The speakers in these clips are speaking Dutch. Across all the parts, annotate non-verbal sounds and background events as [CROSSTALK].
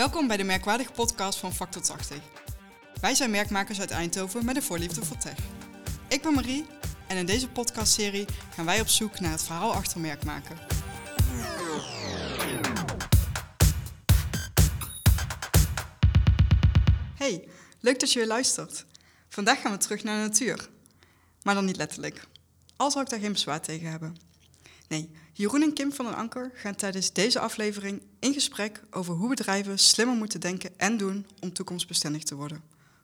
Welkom bij de merkwaardige podcast van Factor 80. Wij zijn merkmakers uit Eindhoven met een voorliefde voor tech. Ik ben Marie en in deze podcastserie gaan wij op zoek naar het verhaal achter merkmaken. Hey, leuk dat je weer luistert. Vandaag gaan we terug naar de natuur. Maar dan niet letterlijk. Al zou ik daar geen bezwaar tegen hebben. Nee, Jeroen en Kim van den Anker gaan tijdens deze aflevering in gesprek over hoe bedrijven slimmer moeten denken en doen om toekomstbestendig te worden.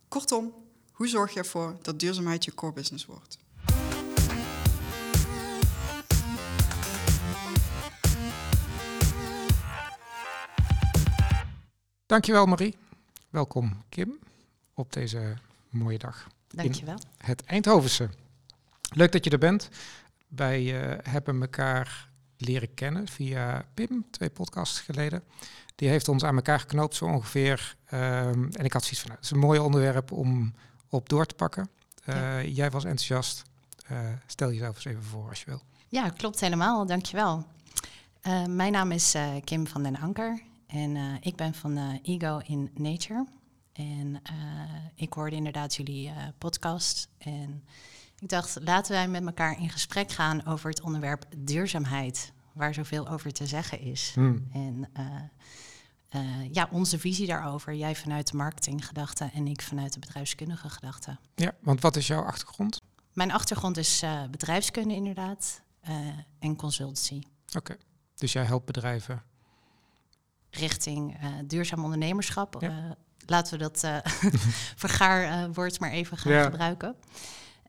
Kortom, hoe zorg je ervoor dat duurzaamheid je core business wordt? Dankjewel Marie. Welkom Kim op deze mooie dag. Dankjewel. Het Eindhovense. Leuk dat je er bent. Wij uh, hebben elkaar leren kennen via Pim, twee podcasts geleden. Die heeft ons aan elkaar geknoopt zo ongeveer. Um, en ik had zoiets van, nou, het is een mooi onderwerp om op door te pakken. Uh, ja. Jij was enthousiast. Uh, stel jezelf eens even voor als je wil. Ja, klopt helemaal. Dankjewel. Uh, mijn naam is Kim van den Anker en ik ben van Ego in Nature. En ik hoorde inderdaad jullie podcast en ik dacht, laten wij met elkaar in gesprek gaan over het onderwerp duurzaamheid, waar zoveel over te zeggen is. Hmm. En uh, uh, ja, onze visie daarover. Jij vanuit de marketinggedachte en ik vanuit de bedrijfskundige gedachte. Ja, want wat is jouw achtergrond? Mijn achtergrond is uh, bedrijfskunde inderdaad en consultancy. Oké, okay. dus jij helpt bedrijven? Richting duurzaam ondernemerschap. Ja. laten we dat [LAUGHS] vergaarwoord maar even gaan ja. gebruiken.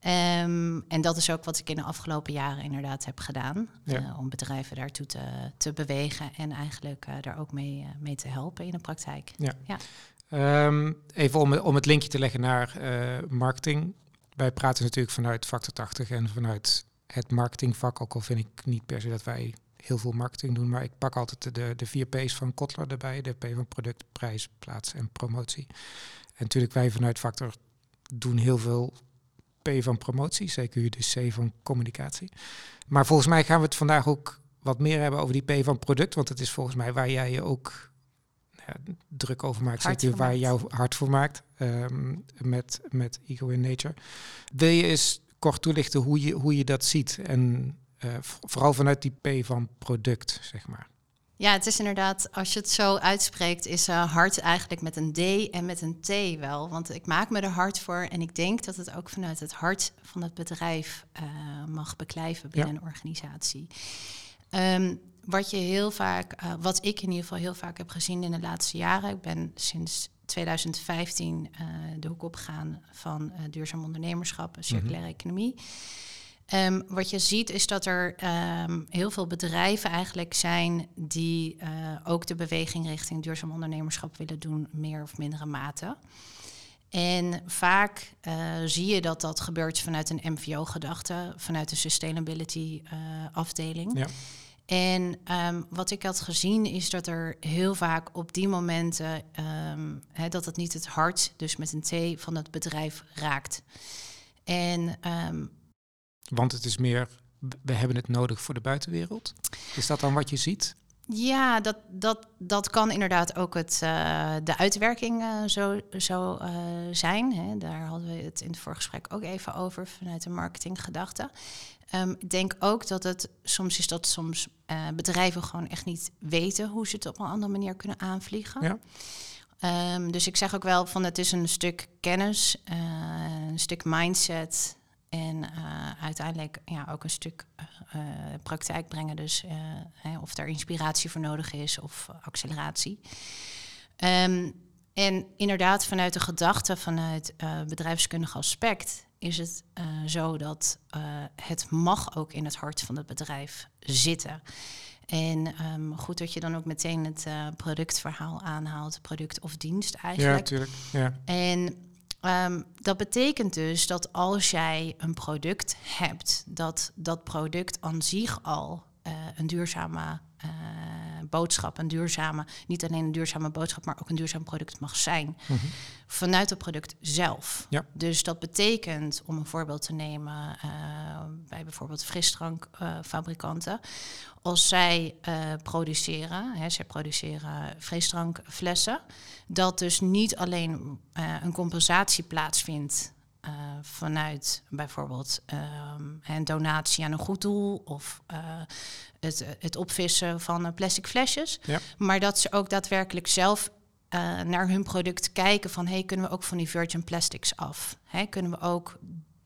Um, en dat is ook wat ik in de afgelopen jaren inderdaad heb gedaan. Ja. Uh, om bedrijven daartoe te, te bewegen en eigenlijk uh, daar ook mee, uh, mee te helpen in de praktijk. Ja. ja. Um, even om, om het linkje te leggen naar marketing. Wij praten natuurlijk vanuit Factor 80 en vanuit het marketingvak. Ook al vind ik niet per se dat wij heel veel marketing doen. Maar ik pak altijd de, de vier P's van Kotler erbij. De P van product, prijs, plaats en promotie. En natuurlijk wij vanuit Factor doen heel veel P van promotie, zeker de C van communicatie. Maar volgens mij gaan we het vandaag ook wat meer hebben over die P van product, want het is volgens mij waar jij je ook ja, druk over maakt, zeker waar jouw hart voor maakt um, met, met Ego in Nature. Wil je eens kort toelichten hoe je, hoe je dat ziet en uh, vooral vanuit die P van product, zeg maar. Ja, het is inderdaad, als je het zo uitspreekt, is uh, hart eigenlijk met een D en met een T wel. Want ik maak me er hard voor en ik denk dat het ook vanuit het hart van het bedrijf uh, mag beklijven binnen ja. een organisatie. Um, wat je heel vaak, uh, wat ik in ieder geval heel vaak heb gezien in de laatste jaren, ik ben sinds 2015 de hoek opgegaan van duurzaam ondernemerschap en circulaire mm -hmm. economie. Um, wat je ziet is dat er um, heel veel bedrijven eigenlijk zijn die uh, ook de beweging richting duurzaam ondernemerschap willen doen, meer of mindere mate. En vaak uh, zie je dat dat gebeurt vanuit een MVO-gedachte, vanuit de sustainability uh, afdeling. Ja. En um, wat ik had gezien is dat er heel vaak op die momenten um, he, dat het niet het hart, dus met een T van het bedrijf raakt. En um, want het is meer, we hebben het nodig voor de buitenwereld. Is dat dan wat je ziet? Ja, dat, dat, dat kan inderdaad ook het, uh, de uitwerking uh, zo, zo uh, zijn. Hè. Daar hadden we het in het voorgesprek ook even over vanuit de marketinggedachte. Um, ik denk ook dat het soms is dat soms bedrijven gewoon echt niet weten hoe ze het op een andere manier kunnen aanvliegen. Ja. Um, dus ik zeg ook wel van het is een stuk kennis, een stuk mindset, en uh, uiteindelijk ja, ook een stuk uh, praktijk brengen. Dus hè, of daar inspiratie voor nodig is of acceleratie. Um, en inderdaad, vanuit de gedachte, vanuit bedrijfskundig aspect, is het zo dat het mag ook in het hart van het bedrijf zitten. En um, goed dat je dan ook meteen het productverhaal aanhaalt, product of dienst eigenlijk. Ja, natuurlijk. Ja. En Um, dat betekent dus dat als jij een product hebt, dat dat product aan zich al uh, een duurzame uh, boodschap, een duurzame, niet alleen een duurzame boodschap, maar ook een duurzaam product mag zijn. Mhm. Vanuit het product zelf. Ja. Dus dat betekent, om een voorbeeld te nemen, eh, bij bijvoorbeeld frisdrankfabrikanten, als zij eh, produceren, hè, zij produceren frisdrankflessen, dat dus niet alleen eh, een compensatie plaatsvindt eh, vanuit bijvoorbeeld ehm, een donatie aan een goed doel of eh, het, het opvissen van eh, plastic flesjes, Ja. maar dat ze ook daadwerkelijk zelf naar hun product kijken van hey, kunnen we ook van die virgin plastics af? Hè, kunnen we ook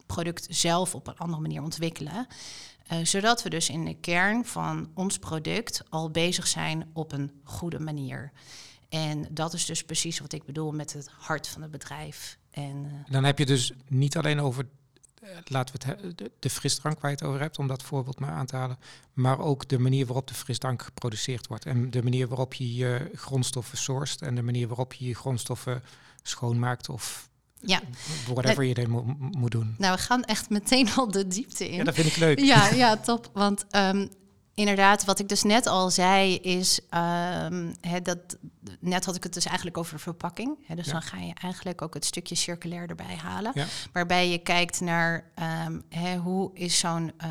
product zelf op een andere manier ontwikkelen? Zodat we dus in de kern van ons product al bezig zijn op een goede manier. En dat is dus precies wat ik bedoel met het hart van het bedrijf. En eh, Dan heb je dus niet alleen over, eh, laten we het, he- de, de frisdrank waar je het over hebt, om dat voorbeeld maar aan te halen, maar ook de manier waarop de frisdrank geproduceerd wordt en de manier waarop je je grondstoffen sourced en de manier waarop je je grondstoffen schoonmaakt of ja, whatever je er mo- moet doen. nou we gaan echt meteen al de diepte in. Ja, dat vind ik leuk. Ja, ja, top. Want ehm, inderdaad, wat ik dus net al zei, is hè, dat net had ik het dus eigenlijk over verpakking. Hè, dus Ja. dan ga je eigenlijk ook het stukje circulair erbij halen. Ja. Waarbij je kijkt naar ehm, hè, hoe is zo'n, eh,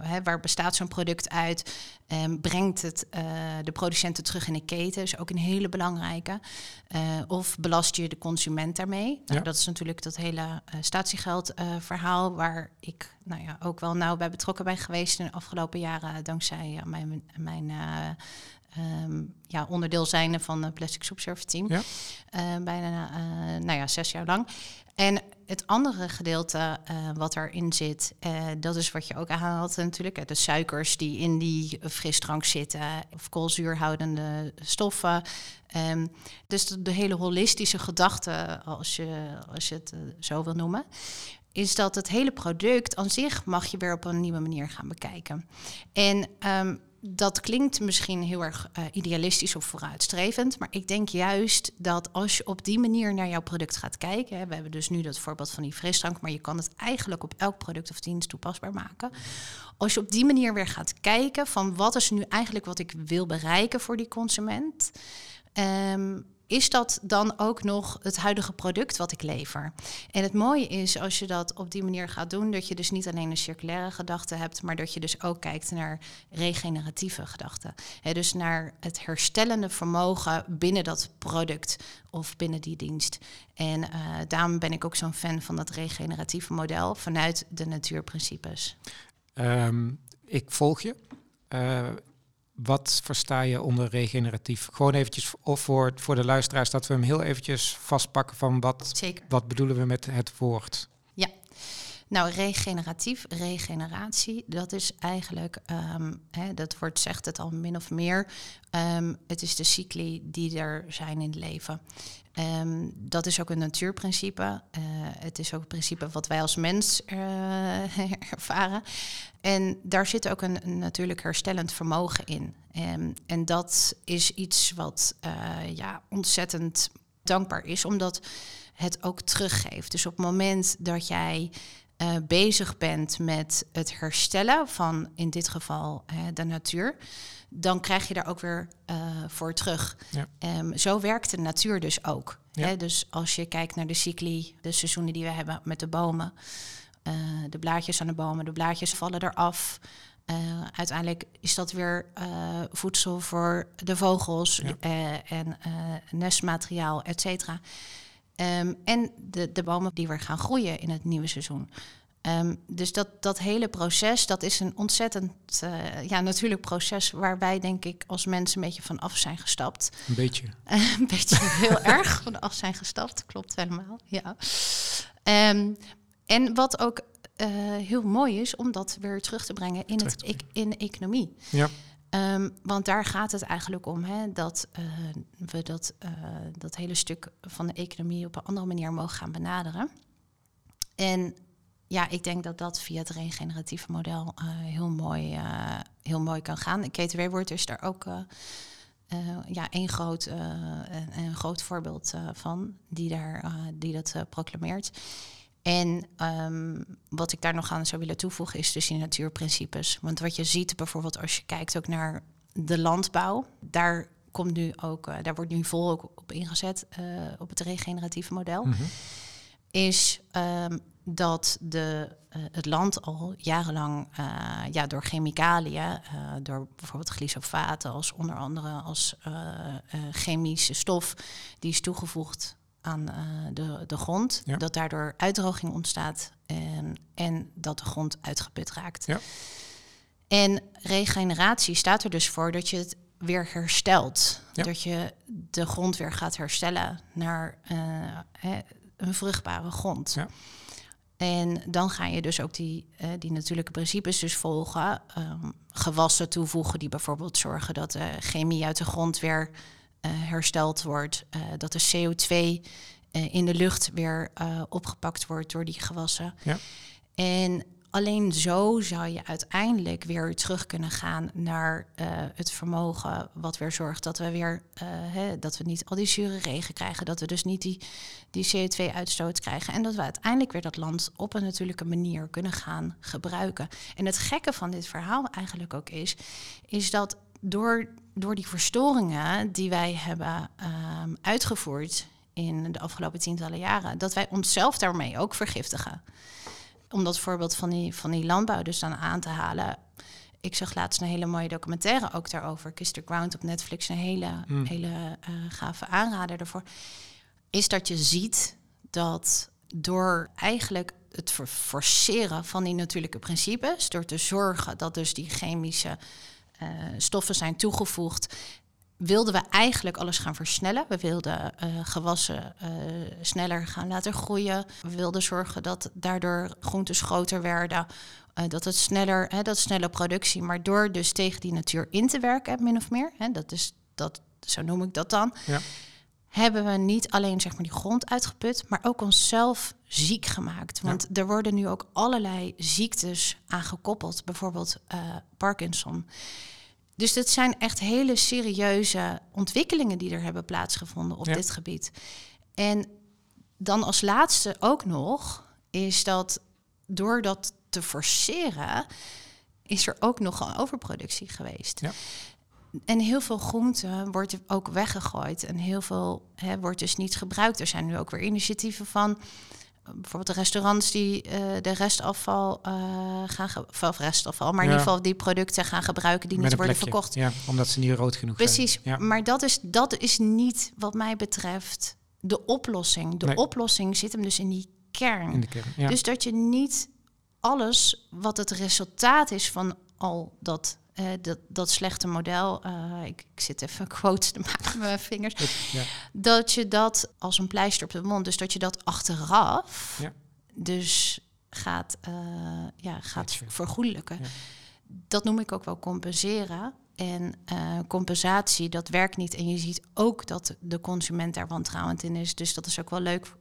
hè, waar bestaat zo'n product uit? Ehm, brengt het eh, de producenten terug in de keten? is ook een hele belangrijke. Eh, of belast je de consument daarmee? Nou, Ja. Dat is natuurlijk dat hele eh statiegeld eh, verhaal waar ik nou ja, ook wel nauw bij betrokken ben geweest in de afgelopen jaren dankzij mijn, mijn eh, ehm, ja, onderdeel zijnde van het Plastic Subserve Team. Ja. Eh, bijna eh, nou ja, zes jaar lang. En het andere gedeelte eh, wat erin zit, eh, dat is wat je ook aanhaalt natuurlijk. De suikers die in die frisdrank zitten, of koolzuurhoudende stoffen. Ehm, dus de, de hele holistische gedachte, als je, als je het zo wil noemen, is dat het hele product aan zich mag je weer op een nieuwe manier gaan bekijken. En ehm, dat klinkt misschien heel erg eh, idealistisch of vooruitstrevend, maar ik denk juist dat als je op die manier naar jouw product gaat kijken, hè, we hebben dus nu dat voorbeeld van die frisdrank, maar je kan het eigenlijk op elk product of dienst toepasbaar maken. Als je op die manier weer gaat kijken van wat is nu eigenlijk wat ik wil bereiken voor die consument, ehm, is dat dan ook nog het huidige product wat ik lever? En het mooie is als je dat op die manier gaat doen, dat je dus niet alleen een circulaire gedachte hebt, maar dat je dus ook kijkt naar regeneratieve gedachten. Hè, dus naar het herstellende vermogen binnen dat product of binnen die dienst. En eh, daarom ben ik ook zo'n fan van dat regeneratieve model vanuit de natuurprincipes. Ehm, ik volg je. Eh, wat versta je onder regeneratief? Gewoon eventjes of voor, voor de luisteraars dat we hem heel eventjes vastpakken van wat, Zeker. wat bedoelen we met het woord? Nou, regeneratief, regeneratie, dat is eigenlijk, ehm, hè, dat woord zegt het al min of meer, ehm, het is de cycli die er zijn in het leven. Ehm, dat is ook een natuurprincipe. Eh, het is ook een principe wat wij als mens eh, [LAUGHS] ervaren. En daar zit ook een, een natuurlijk herstellend vermogen in. Ehm, en dat is iets wat eh, ja, ontzettend dankbaar is, omdat het ook teruggeeft. Dus op het moment dat jij eh, bezig bent met het herstellen van in dit geval hè, de natuur, dan krijg je daar ook weer eh, voor terug. Ja. Ehm, zo werkt de natuur dus ook. Ja. Hè? Dus als je kijkt naar de cycli, de seizoenen die we hebben met de bomen, eh, de blaadjes aan de bomen, de blaadjes vallen eraf. Eh, uiteindelijk is dat weer eh, voedsel voor de vogels Ja. eh, en eh, nestmateriaal, et cetera. Ehm, en de, de bomen die weer gaan groeien in het nieuwe seizoen. Ehm, dus dat, dat hele proces, dat is een ontzettend eh, ja, natuurlijk proces waar wij denk ik als mensen een beetje van af zijn gestapt. Een beetje. [LAUGHS] een beetje heel [LAUGHS] erg van af zijn gestapt, klopt helemaal. Ja. Ehm, en wat ook eh, heel mooi is om dat weer terug te brengen in, het, ec- in de economie. Ja. Ehm, want daar gaat het eigenlijk om, hè, dat eh, we dat, eh, dat hele stuk van de economie op een andere manier mogen gaan benaderen. En ja, ik denk dat dat via het regeneratieve model eh, heel, mooi, heel mooi kan gaan. Kate Raworth is daar ook ja, één groot, een, een groot voorbeeld van, die, daar, die dat proclameert. En ehm, wat ik daar nog aan zou willen toevoegen is dus die natuurprincipes. Want wat je ziet bijvoorbeeld als je kijkt ook naar de landbouw. Daar, komt nu ook, uh, daar wordt nu vol ook op ingezet uh, op het regeneratieve model. Mhm. Is um, dat de, uh, het land al jarenlang ja, door chemicaliën, door bijvoorbeeld glyfosaten als onder andere als chemische stof, die is toegevoegd aan de, de grond, Ja. dat daardoor uitdroging ontstaat en, en dat de grond uitgeput raakt. Ja. En regeneratie staat er dus voor dat je het weer herstelt. Ja. Dat je de grond weer gaat herstellen naar eh, hè, een vruchtbare grond. Ja. En dan ga je dus ook die, eh, die natuurlijke principes dus volgen. Ehm, gewassen toevoegen die bijvoorbeeld zorgen dat de chemie uit de grond weer eh, hersteld wordt. eh, dat de CO2 eh, in de lucht weer eh, opgepakt wordt door die gewassen. Ja. En alleen zo zou je uiteindelijk weer terug kunnen gaan naar eh, het vermogen wat weer zorgt dat we weer eh, hè, dat we niet al die zure regen krijgen, dat we dus niet die, die CO2-uitstoot krijgen en dat we uiteindelijk weer dat land op een natuurlijke manier kunnen gaan gebruiken. En het gekke van dit verhaal eigenlijk ook is, is dat door, door die verstoringen die wij hebben ehm, uitgevoerd in de afgelopen tientallen jaren, dat wij onszelf daarmee ook vergiftigen om dat voorbeeld van die, van die landbouw dus dan aan te halen. Ik zag laatst een hele mooie documentaire ook daarover. Kiss the Ground op Netflix. Een hele, Mm. hele eh, gave aanrader daarvoor. Is dat je ziet dat door eigenlijk het forceren van die natuurlijke principes... door te zorgen dat dus die chemische eh, stoffen zijn toegevoegd... wilden we eigenlijk alles gaan versnellen. We wilden eh, gewassen eh, sneller gaan laten groeien. We wilden zorgen dat daardoor groentes groter werden. dat het sneller, hè, dat snelle productie. Maar door dus tegen die natuur in te werken, min of meer. Hè, dat is, dat, zo noem ik dat dan. Ja. Hebben we niet alleen zeg maar, die grond uitgeput, maar ook onszelf ziek gemaakt. Want er worden nu ook allerlei ziektes aangekoppeld. Bijvoorbeeld eh, Parkinson. Dus dit zijn echt hele serieuze ontwikkelingen die er hebben plaatsgevonden op Ja. dit gebied. En dan als laatste ook nog, is dat door dat te forceren, is er ook nog een overproductie geweest. Ja. En heel veel groente wordt ook weggegooid en heel veel hè, wordt dus niet gebruikt. Er zijn nu ook weer initiatieven van bijvoorbeeld de restaurants die eh, de restafval eh, gaan, of restafval, maar in ieder geval die producten gaan gebruiken die Met niet worden plekje. verkocht. Ja, omdat ze niet rood genoeg Precies, zijn. Ja. maar dat is, dat is niet wat mij betreft de oplossing. De Nee. oplossing zit hem dus in die kern. In de kern. Ja. Dus dat je niet alles wat het resultaat is van al dat, eh, dat, dat slechte model, eh, ik, ik zit even [LAUGHS] quotes te maken met mijn vingers, ja. dat je dat als een pleister op de mond, dus dat je dat achteraf Ja. dus gaat, eh, ja, gaat vergoedelijken. Ja. Dat noem ik ook wel compenseren. En compensatie, dat werkt niet. En je ziet ook dat de consument daar wantrouwend in is. Dus dat is ook wel leuk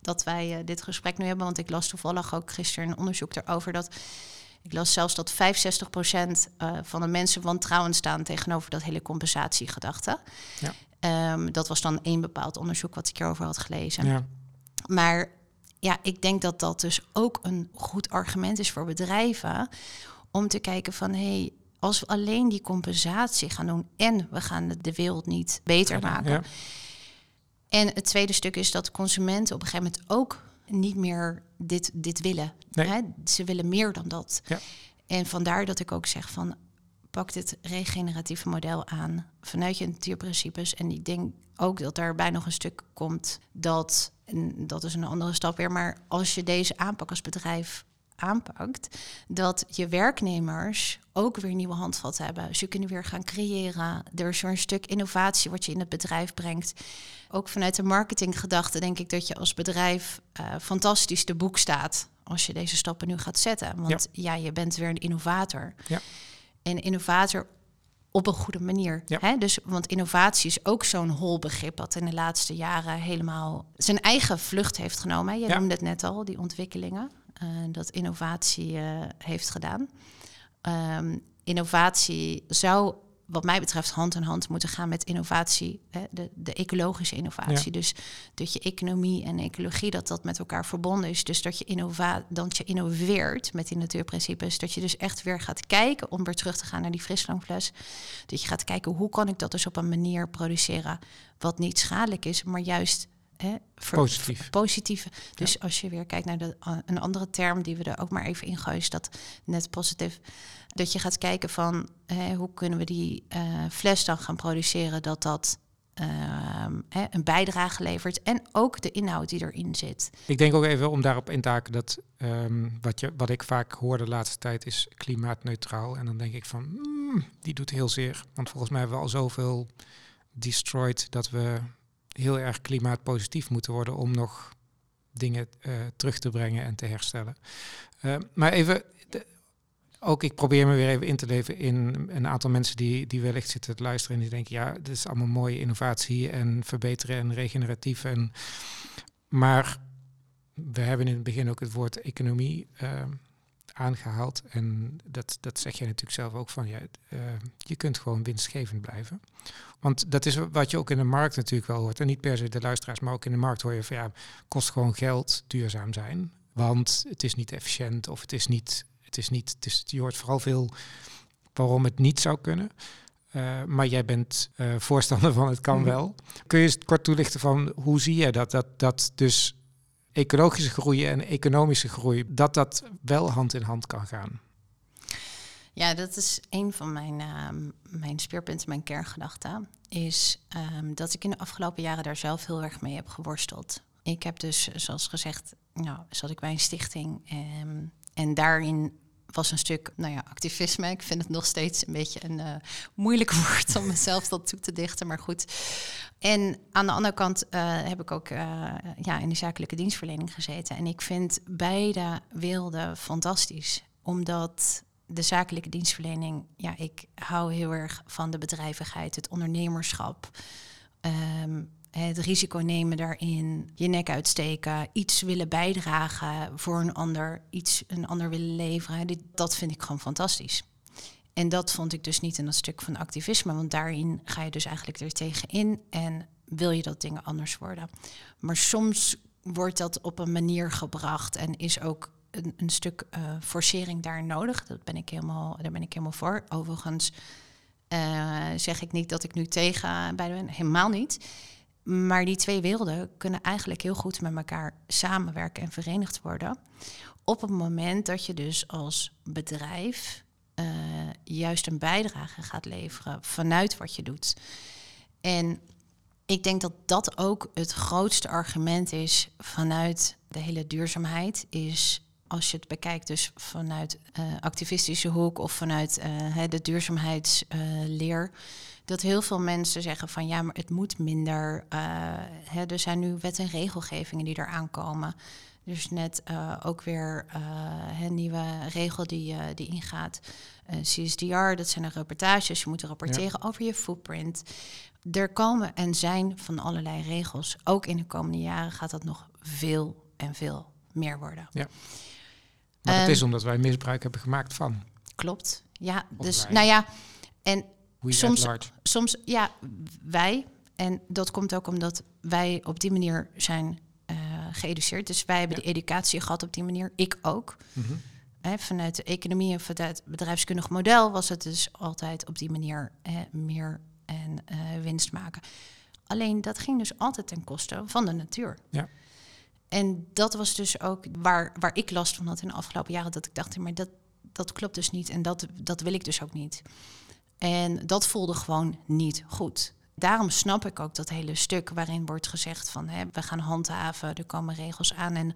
dat wij dit gesprek nu hebben. Want ik las toevallig ook gisteren een onderzoek erover dat... Ik las zelfs dat 65% eh, van de mensen wantrouwend staan tegenover dat hele compensatiegedachte. Ja. Ehm, dat was dan één bepaald onderzoek wat ik hierover had gelezen. Ja. Maar ja, ik denk dat dat dus ook een goed argument is voor bedrijven om te kijken van hé, hey, als we alleen die compensatie gaan doen en we gaan de- de wereld niet beter maken. Ja. En het tweede stuk is dat consumenten op een gegeven moment ook niet meer dit, dit willen. Nee. Hè? Ze willen meer dan dat. Ja. En vandaar dat ik ook zeg van pak dit regeneratieve model aan vanuit je natuurprincipes. En ik denk ook dat daarbij nog een stuk komt dat, en dat is een andere stap weer, maar als je deze aanpak als bedrijf aanpakt, dat je werknemers ook weer nieuwe handvat hebben. Ze kunnen weer gaan creëren. Er is weer een stuk innovatie wat je in het bedrijf brengt. Ook vanuit de marketinggedachte denk ik dat je als bedrijf eh, fantastisch te boek staat als je deze stappen nu gaat zetten. Want ja, je bent weer een innovator. Ja. En innovator op een goede manier. Ja. Hè? Dus, want innovatie is ook zo'n hol begrip dat in de laatste jaren helemaal zijn eigen vlucht heeft genomen. Je Ja. noemde het net al, die ontwikkelingen. Eh, dat innovatie eh, heeft gedaan. Ehm, innovatie zou wat mij betreft hand in hand moeten gaan met innovatie, hè, de, de ecologische innovatie. Dus dat je economie en ecologie, dat dat met elkaar verbonden is. Dus dat je, innova dat je innoveert met die natuurprincipes. Dat je dus echt weer gaat kijken om weer terug te gaan naar die frisdrankfles. Dat je gaat kijken hoe kan ik dat dus op een manier produceren wat niet schadelijk is, maar juist Hè, Positief. positieve. Dus als je weer kijkt naar de, een andere term die we er ook maar even ingooien, is dat net positief. Dat je gaat kijken van hè, hoe kunnen we die uh, fles dan gaan produceren dat dat uh, een bijdrage levert en ook de inhoud die erin zit. Ik denk ook even om daarop in te haken dat um, wat, je, wat ik vaak hoor de laatste tijd is klimaatneutraal. En dan denk ik van, mm, die doet heel zeer. Want volgens mij hebben we al zoveel destroyed dat we heel erg klimaatpositief moeten worden om nog dingen uh, terug te brengen en te herstellen. Uh, maar even, ook ik probeer me weer even in te leven in een aantal mensen die, die wellicht zitten te luisteren en die denken, ja, dit is allemaal mooie innovatie en verbeteren en regeneratief. En, maar we hebben in het begin ook het woord economie uh, aangehaald. En dat, dat zeg je natuurlijk zelf ook van, ja, uh, je kunt gewoon winstgevend blijven. Want dat is wat je ook in de markt natuurlijk wel hoort. En niet per se de luisteraars, maar ook in de markt hoor je van, ja, kost gewoon geld duurzaam zijn. Want het is niet efficiënt of het is niet, het is niet, het is, je hoort vooral veel waarom het niet zou kunnen. Uh, maar jij bent uh, voorstander van het kan mm. wel. Kun je eens kort toelichten van hoe zie je dat? Dat, dat dus ecologische groei en economische groei, dat dat wel hand in hand kan gaan. Ja, dat is een van mijn, uh, mijn speerpunten, mijn kerngedachten. Is um, dat ik in de afgelopen jaren daar zelf heel erg mee heb geworsteld. Ik heb dus, zoals gezegd, nou, zat ik bij een stichting. Um, en daarin was een stuk nou ja, activisme. Ik vind het nog steeds een beetje een uh, moeilijk [LAUGHS] woord om mezelf dat toe te dichten, maar goed. En aan de andere kant uh, heb ik ook uh, ja, in de zakelijke dienstverlening gezeten. En ik vind beide werelden fantastisch, omdat de zakelijke dienstverlening, ja, ik hou heel erg van de bedrijvigheid, het ondernemerschap. Um, het risico nemen daarin, je nek uitsteken, iets willen bijdragen voor een ander, iets een ander willen leveren. dat vind ik gewoon fantastisch. En dat vond ik dus niet in dat stuk van activisme, want daarin ga je dus eigenlijk er tegenin en wil je dat dingen anders worden. Maar soms wordt dat op een manier gebracht en is ook een, een stuk uh, forcering daar nodig. Dat ben ik helemaal, daar ben ik helemaal voor. Overigens uh, zeg ik niet dat ik nu tegen bij ben, helemaal niet. Maar die twee werelden kunnen eigenlijk heel goed met elkaar samenwerken en verenigd worden. Op het moment dat je dus als bedrijf uh, juist een bijdrage gaat leveren vanuit wat je doet. En ik denk dat dat ook het grootste argument is vanuit de hele duurzaamheid. Is als je het bekijkt, dus vanuit uh, activistische hoek of vanuit uh, de duurzaamheidsleer. Uh, dat heel veel mensen zeggen van ja, maar het moet minder. Uh, hè, er zijn nu wet en regelgevingen die eraan komen. Dus net ook weer een nieuwe regel die, die ingaat. CSDR, dat zijn de reportages. Je moet rapporteren ja. over je footprint. Er komen en zijn van allerlei regels. Ook in de komende jaren gaat dat nog veel en veel meer worden. Ja. Maar um, dat is ehm, omdat wij misbruik hebben gemaakt van. Klopt. Ja, of dus wij. nou ja, en soms, soms, ja, wij. En dat komt ook omdat wij op die manier zijn uh, geëduceerd. Dus wij hebben ja. de educatie gehad op die manier. Ik ook. Mm -hmm. He, vanuit de economie en vanuit het bedrijfskundig model was het dus altijd op die manier eh, meer en uh, winst maken. Alleen dat ging dus altijd ten koste van de natuur. Ja. En dat was dus ook waar, waar ik last van had in de afgelopen jaren. Dat ik dacht, maar dat, dat klopt dus niet. En dat, dat wil ik dus ook niet. En dat voelde gewoon niet goed. Daarom snap ik ook dat hele stuk waarin wordt gezegd van hè, we gaan handhaven, er komen regels aan. En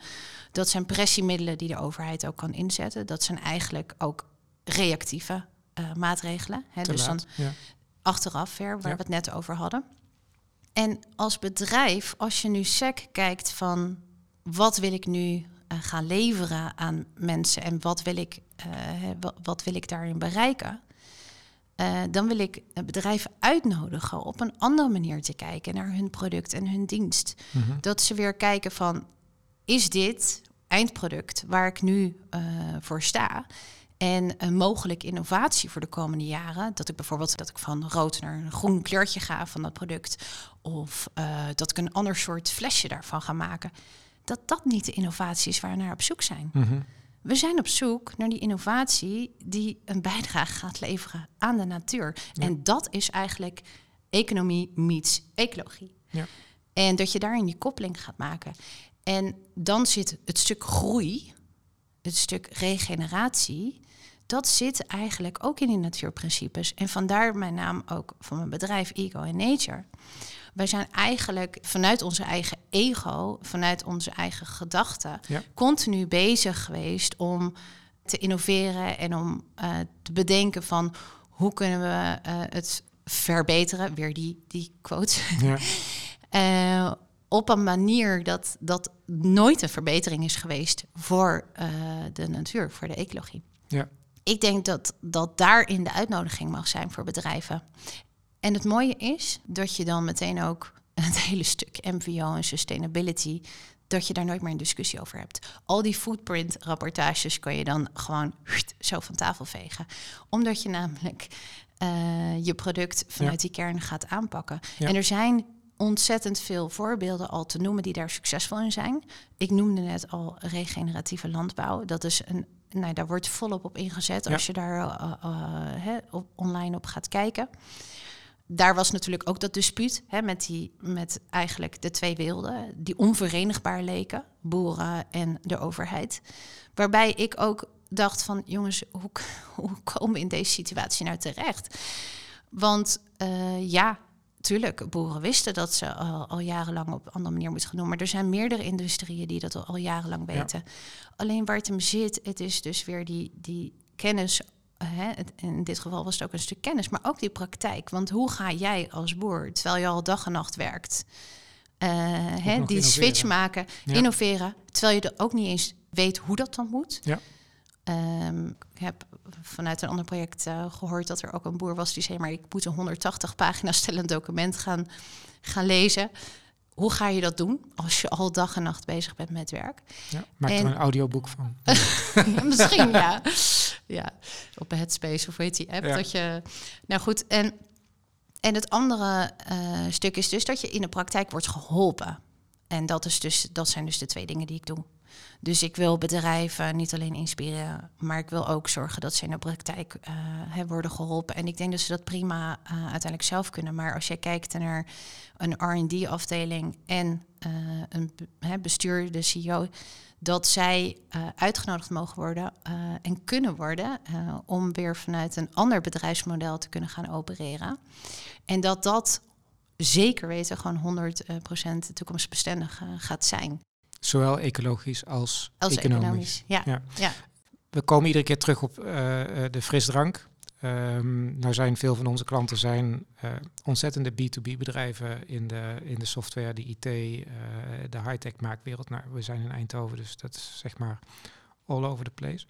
dat zijn pressiemiddelen die de overheid ook kan inzetten. Dat zijn eigenlijk ook reactieve uh, maatregelen. Hè, dus laat, dan ja. achteraf weer, waar Ja. we het net over hadden. En als bedrijf, als je nu sec kijkt van wat wil ik nu eh, gaan leveren aan mensen en wat wil ik, eh, wat, wil ik daarin bereiken, eh, dan wil ik bedrijven uitnodigen op een andere manier te kijken naar hun product en hun dienst. Mhm. Dat ze weer kijken van, is dit eindproduct waar ik nu voor sta? En een mogelijke innovatie voor de komende jaren, dat ik bijvoorbeeld dat ik van rood naar een groen kleurtje ga van dat product, of dat ik een ander soort flesje daarvan ga maken, dat dat niet de innovatie is waar we naar op zoek zijn. Mhm. We zijn op zoek naar die innovatie die een bijdrage [LAUGHS] gaat leveren aan de natuur. En dat is eigenlijk economie meets ecologie. Ja. En dat je daarin die koppeling gaat maken. En dan zit het stuk groei, het stuk regeneratie, dat zit eigenlijk ook in die natuurprincipes. En vandaar mijn naam ook van mijn bedrijf Ego in Nature. Wij zijn eigenlijk vanuit onze eigen ego, vanuit onze eigen gedachten, Ja. continu bezig geweest om te innoveren en om eh, te bedenken van hoe kunnen we eh, het verbeteren. Weer die, die quote. Ja. [LAUGHS] Eh, op een manier dat dat nooit een verbetering is geweest voor de natuur, voor de ecologie. Ja. Ik denk dat, dat daarin de uitnodiging mag zijn voor bedrijven. En het mooie is dat je dan meteen ook [LAUGHS] het hele stuk MVO en sustainability, dat je daar nooit meer een discussie over hebt. Al die footprint rapportages kan je dan gewoon zo van tafel vegen. Omdat je namelijk eh, je product vanuit die kern gaat aanpakken. Ja. En er zijn ontzettend veel voorbeelden al te noemen die daar succesvol in zijn. Ik noemde net al regeneratieve landbouw. Dat is een, nou, daar wordt volop op ingezet Ja. als je daar eh, eh, op, online op gaat kijken. Daar was natuurlijk ook dat dispuut hè, met, die, met eigenlijk de twee werelden die onverenigbaar leken, boeren en de overheid. Waarbij ik ook dacht van jongens, hoe, [LAUGHS] hoe komen we in deze situatie nou terecht? Want eh, ja, tuurlijk, boeren wisten dat ze al, al jarenlang op een andere manier moest gaan doen. Maar er zijn meerdere industrieën die dat al, jarenlang Ja. weten. Alleen waar het hem zit, het is dus weer die, die kennis. eh, Hè, in dit geval was het ook een stuk kennis, maar ook die praktijk. Want hoe ga jij als boer, terwijl je al dag en nacht werkt, eh, hè, die innoveren. switch maken, Ja. innoveren, terwijl je er ook niet eens weet hoe dat dan moet? Ja. Ehm, ik heb vanuit een ander project eh, gehoord dat er ook een boer was die zei: maar ik moet een 180 pagina's stellend document gaan, gaan lezen. Hoe ga je dat doen als je al dag en nacht bezig bent met werk? Ja. Maak En- er een audioboek van. [LAUGHS] Ja, Misschien ja. ja. Op Headspace of weet die app. Ja. Dat je. Nou goed, en, en het andere eh, stuk is dus dat je in de praktijk wordt geholpen. En dat, is dus, dat zijn dus de twee dingen die ik doe. Dus ik wil bedrijven niet alleen inspireren, maar ik wil ook zorgen dat ze in de praktijk hè, worden geholpen. En ik denk dat ze dat prima eh, uiteindelijk zelf kunnen. Maar als je kijkt naar een RD-afdeling en eh, een hè, bestuur, de CEO, dat zij uitgenodigd mogen worden en kunnen worden om weer vanuit een ander bedrijfsmodel te kunnen gaan opereren. En dat dat zeker weten gewoon 100% toekomstbestendig gaat zijn. Zowel ecologisch als, Als economisch. economisch. Ja. Ja. Ja. We komen iedere keer terug op eh, eh, de frisdrank. Ehm nou zijn veel van onze klanten zijn eh, ontzettende B2B bedrijven in de, in de software, de IT, de high-tech maakwereld. Nou, we zijn in Eindhoven, dus dat is zeg maar all over the place.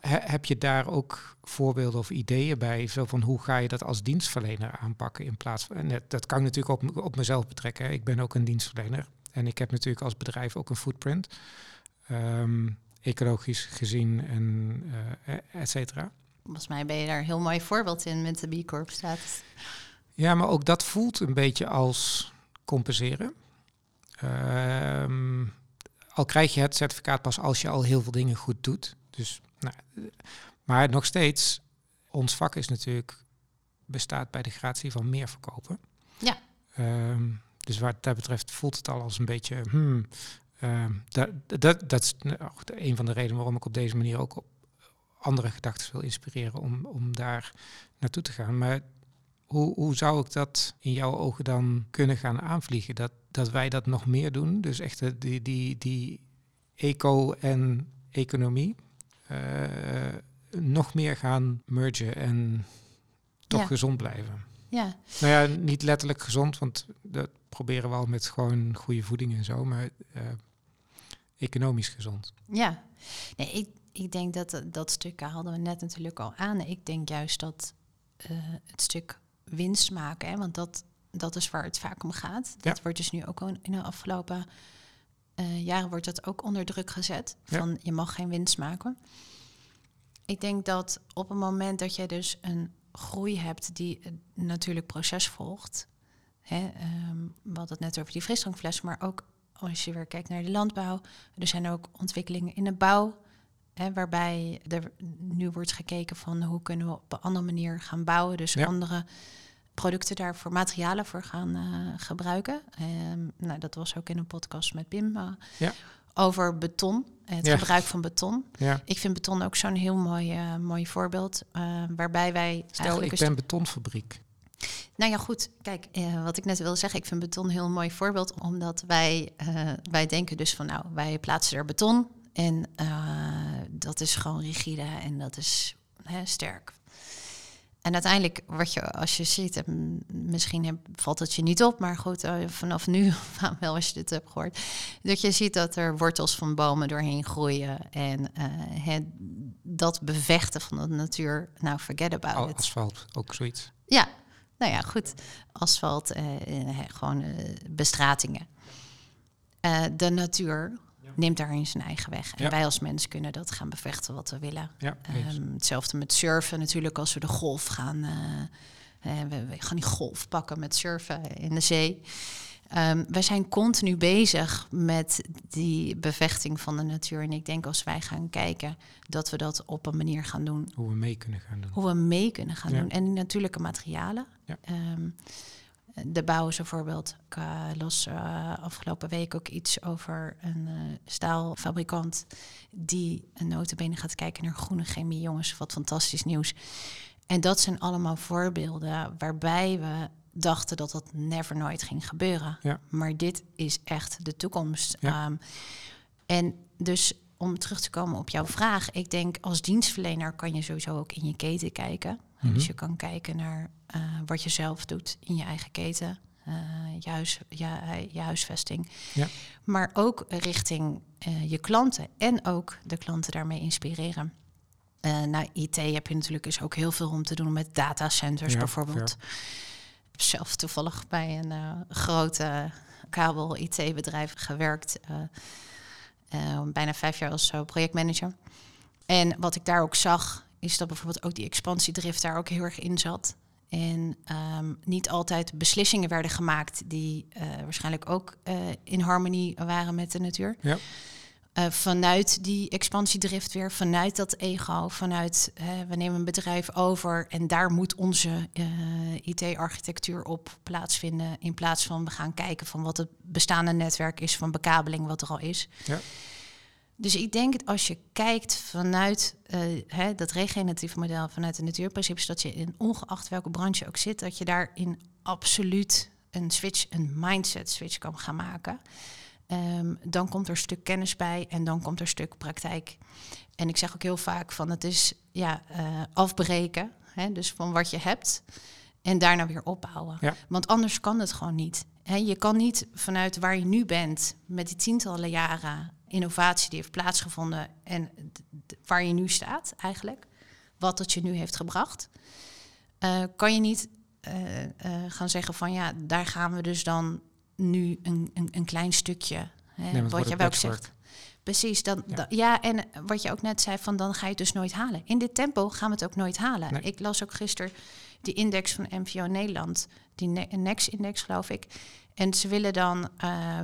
He- heb je daar ook voorbeelden of ideeën bij? Zo van hoe ga je dat als dienstverlener aanpakken in plaats van. en dat- dat kan ik natuurlijk op, op mezelf betrekken. hè. Ik ben ook een dienstverlener. En ik heb natuurlijk als bedrijf ook een footprint. Ehm, ecologisch gezien en eh, et cetera. Volgens mij ben je daar een heel mooi voorbeeld in met de B Corp status. Ja, maar ook dat voelt een beetje als compenseren. Ehm, al krijg je het certificaat pas als je al heel veel dingen goed doet. Dus, nou, maar nog steeds, ons vak is natuurlijk bestaat bij de gratie van meer verkopen. Ja. Ehm, dus wat dat betreft voelt het al als een beetje. Hmm, ehm, dat, dat, dat is nou, goed, een van de redenen waarom ik op deze manier ook op andere gedachten wil inspireren om, om daar naartoe te gaan. Maar hoe, hoe zou ik dat in jouw ogen dan kunnen gaan aanvliegen? Dat, dat wij dat nog meer doen. Dus echt de- die, die, die eco en economie eh, nog meer gaan mergen en toch Ja. gezond blijven. Ja, Nou ja, niet letterlijk gezond, want dat proberen we al met gewoon goede voeding en zo, maar eh, economisch gezond. ja. Nee, ik, ik denk dat dat stuk hadden we net natuurlijk al aan. Ik denk juist dat eh, het stuk winst maken, hè, want dat, dat is waar het vaak om gaat. Dat Ja. wordt dus nu ook al in de afgelopen eh, jaren wordt dat ook onder druk gezet. Ja. Van je mag geen winst maken. Ik denk dat op het moment dat je dus een groei hebt die een natuurlijk proces volgt. Hè, ehm, we hadden het net over die frisdrankfles, maar ook als je weer kijkt naar de landbouw. Er zijn ook ontwikkelingen in de bouw. Hè, waarbij er nu wordt gekeken van hoe kunnen we op een andere manier gaan bouwen. Dus Ja. andere producten daarvoor, materialen voor gaan eh, gebruiken. Ehm, nou, dat was ook in een podcast met Pim eh, Ja. Over beton. Het Ja. gebruik van beton. Ja. Ik vind beton ook zo'n heel mooi, eh, mooi voorbeeld. eh, waarbij wij Stel, eigenlijk ik ben betonfabriek. nou ja, goed. Kijk, eh, wat ik net wilde zeggen, ik vind beton een heel mooi voorbeeld, omdat wij, wij denken dus van, nou, wij plaatsen er beton en dat is gewoon rigide en dat is hè, sterk. En uiteindelijk, wat je, als je ziet, en misschien heb- valt het je niet op, maar goed, eh, vanaf nu, [LAUGHS] wel als je dit hebt gehoord, dat je ziet dat er wortels van bomen doorheen groeien en eh, hè, dat bevechten van de natuur, nou, forget about Al- it. Asfalt, ook zoiets. Ja, nou ja, goed. Asfalt, eh, eh, gewoon eh, bestratingen. Eh, de natuur neemt daarin zijn eigen weg. En Ja. wij als mens kunnen dat gaan bevechten wat we willen. Ja. Ehm, hetzelfde met surfen natuurlijk, als we de golf gaan. eh, we, we gaan die golf pakken met surfen in de zee. Ehm wij zijn continu bezig met die bevechting van de natuur. En ik denk als wij gaan kijken, dat we dat op een manier gaan doen Hoe we mee kunnen gaan doen. hoe we mee kunnen gaan Ja. doen. En die natuurlijke materialen. Ja. Ehm, de bouw is een voorbeeld. Ik uh, las eh, afgelopen week ook iets over een eh, staalfabrikant... die een notabene gaat kijken naar groene chemie. Jongens, wat fantastisch nieuws. En dat zijn allemaal voorbeelden waarbij we dachten dat dat never nooit ging gebeuren. Ja. Maar dit is echt de toekomst. Ja. Ehm, en dus om terug te komen op jouw vraag, ik denk als dienstverlener kan je sowieso ook in je keten kijken. Mhm. Dus je kan kijken naar eh, wat je zelf doet in je eigen keten, eh, je, huis, je, je huisvesting. Ja. Maar ook richting eh, je klanten en ook de klanten daarmee inspireren. Eh nou, IT heb je natuurlijk dus ook heel veel om te doen met datacenters Ja, bijvoorbeeld. Ik heb zelf toevallig bij een eh, grote kabel-IT-bedrijf gewerkt. eh, eh, bijna vijf jaar als eh, projectmanager. En wat ik daar ook zag, is dat bijvoorbeeld ook die expansiedrift daar ook heel erg in zat. En ehm, niet altijd beslissingen werden gemaakt die eh, waarschijnlijk ook eh, in harmonie waren met de natuur. Ja. Eh, vanuit die expansiedrift weer, vanuit dat ego, vanuit we nemen een bedrijf over en daar moet onze IT-architectuur op plaatsvinden. In plaats van we gaan kijken van wat het bestaande netwerk is van bekabeling, wat er al is. Ja. Dus ik denk dat als je kijkt vanuit eh, hè, dat regeneratieve model, vanuit de natuurprincipes, dat je in ongeacht welke branche ook zit, dat je daarin absoluut een switch, een mindset switch kan gaan maken. Ehm, dan komt er een stuk kennis bij en dan komt er een stuk praktijk. En ik zeg ook heel vaak van het is ja, eh, afbreken, hè, dus van wat je hebt en daarna weer opbouwen. Ja. Want anders kan het gewoon niet. Je kan niet vanuit waar je nu bent, met die tientallen jaren innovatie die heeft plaatsgevonden en waar je nu staat eigenlijk, wat het je nu heeft gebracht, eh, kan je niet eh, eh, gaan zeggen van ja, daar gaan we dus dan nu een, een, een klein stukje. Hè, Nee, wat je wel zegt. Precies, dan, Ja. en wat je ook net zei, van dan ga je het dus nooit halen. In dit tempo gaan we het ook nooit halen. Nee. Ik las ook gisteren die index van MVO Nederland, die Ne- Next-index geloof ik. En ze willen dan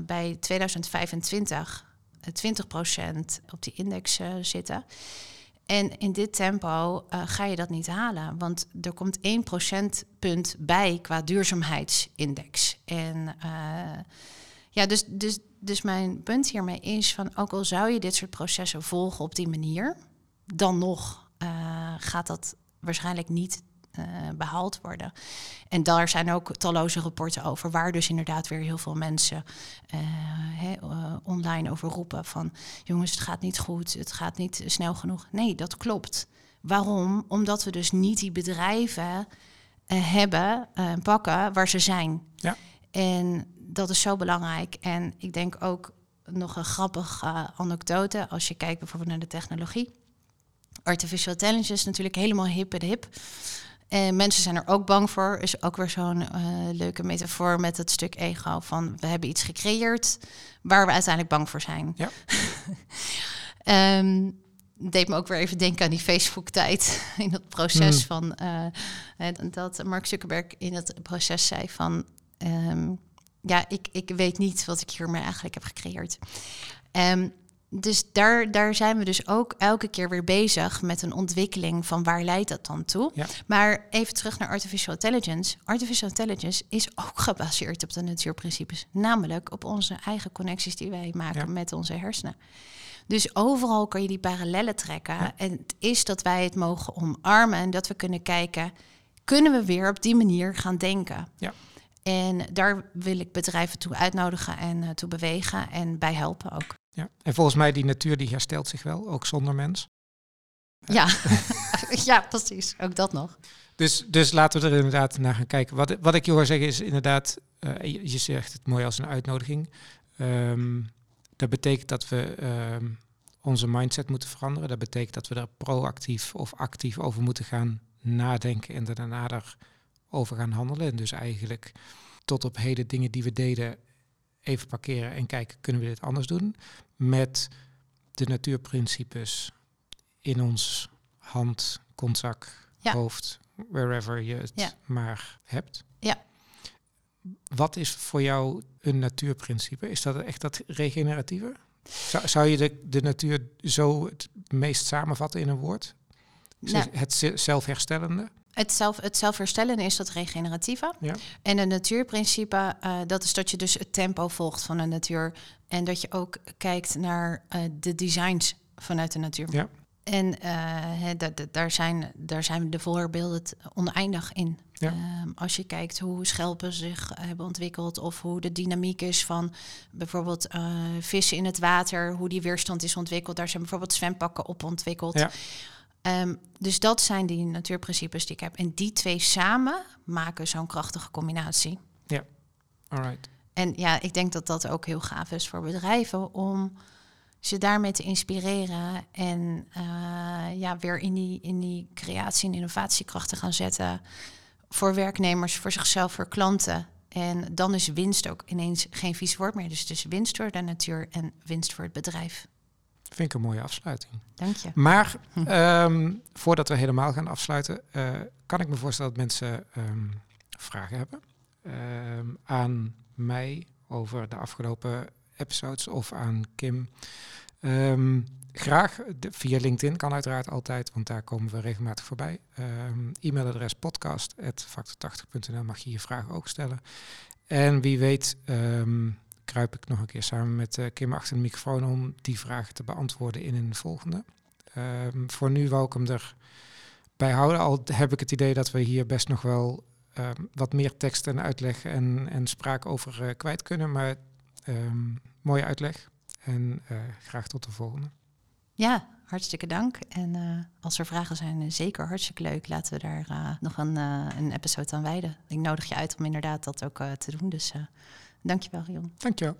bij 2025 eh, 20% op die index zitten. En in dit tempo eh, ga je dat niet halen, want er komt 1 procentpunt bij qua duurzaamheidsindex. En eh, ja, dus, dus, dus mijn punt hiermee is van ook al zou je dit soort processen volgen op die manier, dan nog eh, gaat dat waarschijnlijk niet behaald worden. En daar zijn ook talloze rapporten over, waar dus inderdaad weer heel veel mensen eh, eh, online over roepen van jongens, het gaat niet goed, het gaat niet snel genoeg. Nee, dat klopt. Waarom? Omdat we dus niet die bedrijven eh, hebben, eh, pakken waar ze zijn. Ja. En dat is zo belangrijk. En ik denk ook nog een grappige eh, anekdote als je kijkt bijvoorbeeld naar de technologie. Artificial intelligence is natuurlijk helemaal hip en hip. En mensen zijn er ook bang voor. Is ook weer zo'n eh, leuke metafoor met het stuk ego van we hebben iets gecreëerd waar we uiteindelijk bang voor zijn. Ja. [LAUGHS] Ehm, deed me ook weer even denken aan die Facebook-tijd. [LAUGHS] In dat proces Hmm. van eh, dat Mark Zuckerberg in het proces zei van ehm, ja, ik, ik weet niet wat ik hiermee eigenlijk heb gecreëerd. Ehm, dus daar, daar zijn we dus ook elke keer weer bezig met een ontwikkeling van waar leidt dat dan toe. Ja. Maar even terug naar artificial intelligence. Artificial intelligence is ook [LAUGHS] gebaseerd op de natuurprincipes, namelijk op onze eigen connecties die wij maken Ja. met onze hersenen. Dus overal kan je die parallellen trekken. Ja. En het is dat wij het mogen omarmen en dat we kunnen kijken, kunnen we weer op die manier gaan denken? Ja. En daar wil ik bedrijven toe uitnodigen en eh, toe bewegen en bij helpen ook. Ja. En volgens mij, die natuur die herstelt zich wel, ook zonder mens. Ja, [LAUGHS] ja precies. Ook dat nog. Dus, dus laten we er inderdaad naar gaan kijken. Wat, wat ik je hoor zeggen is inderdaad, eh, je, je zegt het mooi als een uitnodiging. Ehm, dat betekent dat we ehm, onze mindset moeten veranderen. Dat betekent dat we er proactief of actief over moeten gaan nadenken en daarna erover gaan handelen. En dus eigenlijk tot op heden dingen die we deden even parkeren en kijken, kunnen we dit anders doen? Met de natuurprincipes in ons hand, kontzak, Ja. hoofd, wherever je het Ja. maar hebt. Ja. Wat is voor jou een natuurprincipe? Is dat echt dat regeneratieve? Zou, zou je de, de natuur zo het meest samenvatten in een woord? Nou, Het ze- zelfherstellende? Het, zelf, het zelfherstellen is dat regeneratieve. Ja. En een natuurprincipe, eh, dat is dat je dus het tempo volgt van de natuur. En dat je ook kijkt naar eh, de designs vanuit de natuur. Ja. En eh, daar, zijn, daar zijn de voorbeelden oneindig in. Ja. Ehm, als je kijkt hoe schelpen zich hebben ontwikkeld... of hoe de dynamiek is van bijvoorbeeld vissen in het water... hoe die weerstand is ontwikkeld. Daar zijn bijvoorbeeld zwempakken op ontwikkeld. Ja. Ehm, dus dat zijn die natuurprincipes die ik heb. En die twee samen maken zo'n krachtige combinatie. Alright. En ja, ik denk dat dat ook heel gaaf is voor bedrijven om ze daarmee te inspireren en eh, ja, weer in die, in die creatie en innovatiekracht te gaan zetten voor werknemers, voor zichzelf, voor klanten. En dan is winst ook ineens geen vies woord meer. Dus het is winst voor de natuur en winst voor het bedrijf. Vind ik een mooie afsluiting. Dank je. Maar Hm. ehm, voordat we helemaal gaan afsluiten, eh, kan ik me voorstellen dat mensen ehm, vragen hebben ehm, aan mij over de afgelopen episodes of aan Kim. Graag de- via LinkedIn kan uiteraard altijd, want daar komen we regelmatig voorbij. E-mailadres podcast.factor80.nl mag je je vragen ook stellen. En wie weet kruip ik nog een keer samen met eh, Kim achter de microfoon om die vragen te beantwoorden in een volgende. Ehm, voor nu wou ik hem erbij houden. Al heb ik het idee dat we hier best nog wel ehm, wat meer tekst en uitleg en, en spraak over eh, kwijt kunnen. Maar ehm, mooie uitleg. En eh, graag tot de volgende. Ja, hartstikke dank. En als er vragen zijn, zeker hartstikke leuk. Laten we daar nog een, een episode aan wijden. Ik nodig je uit om inderdaad dat ook te doen. Dus dankjewel, Rion. Dankjewel.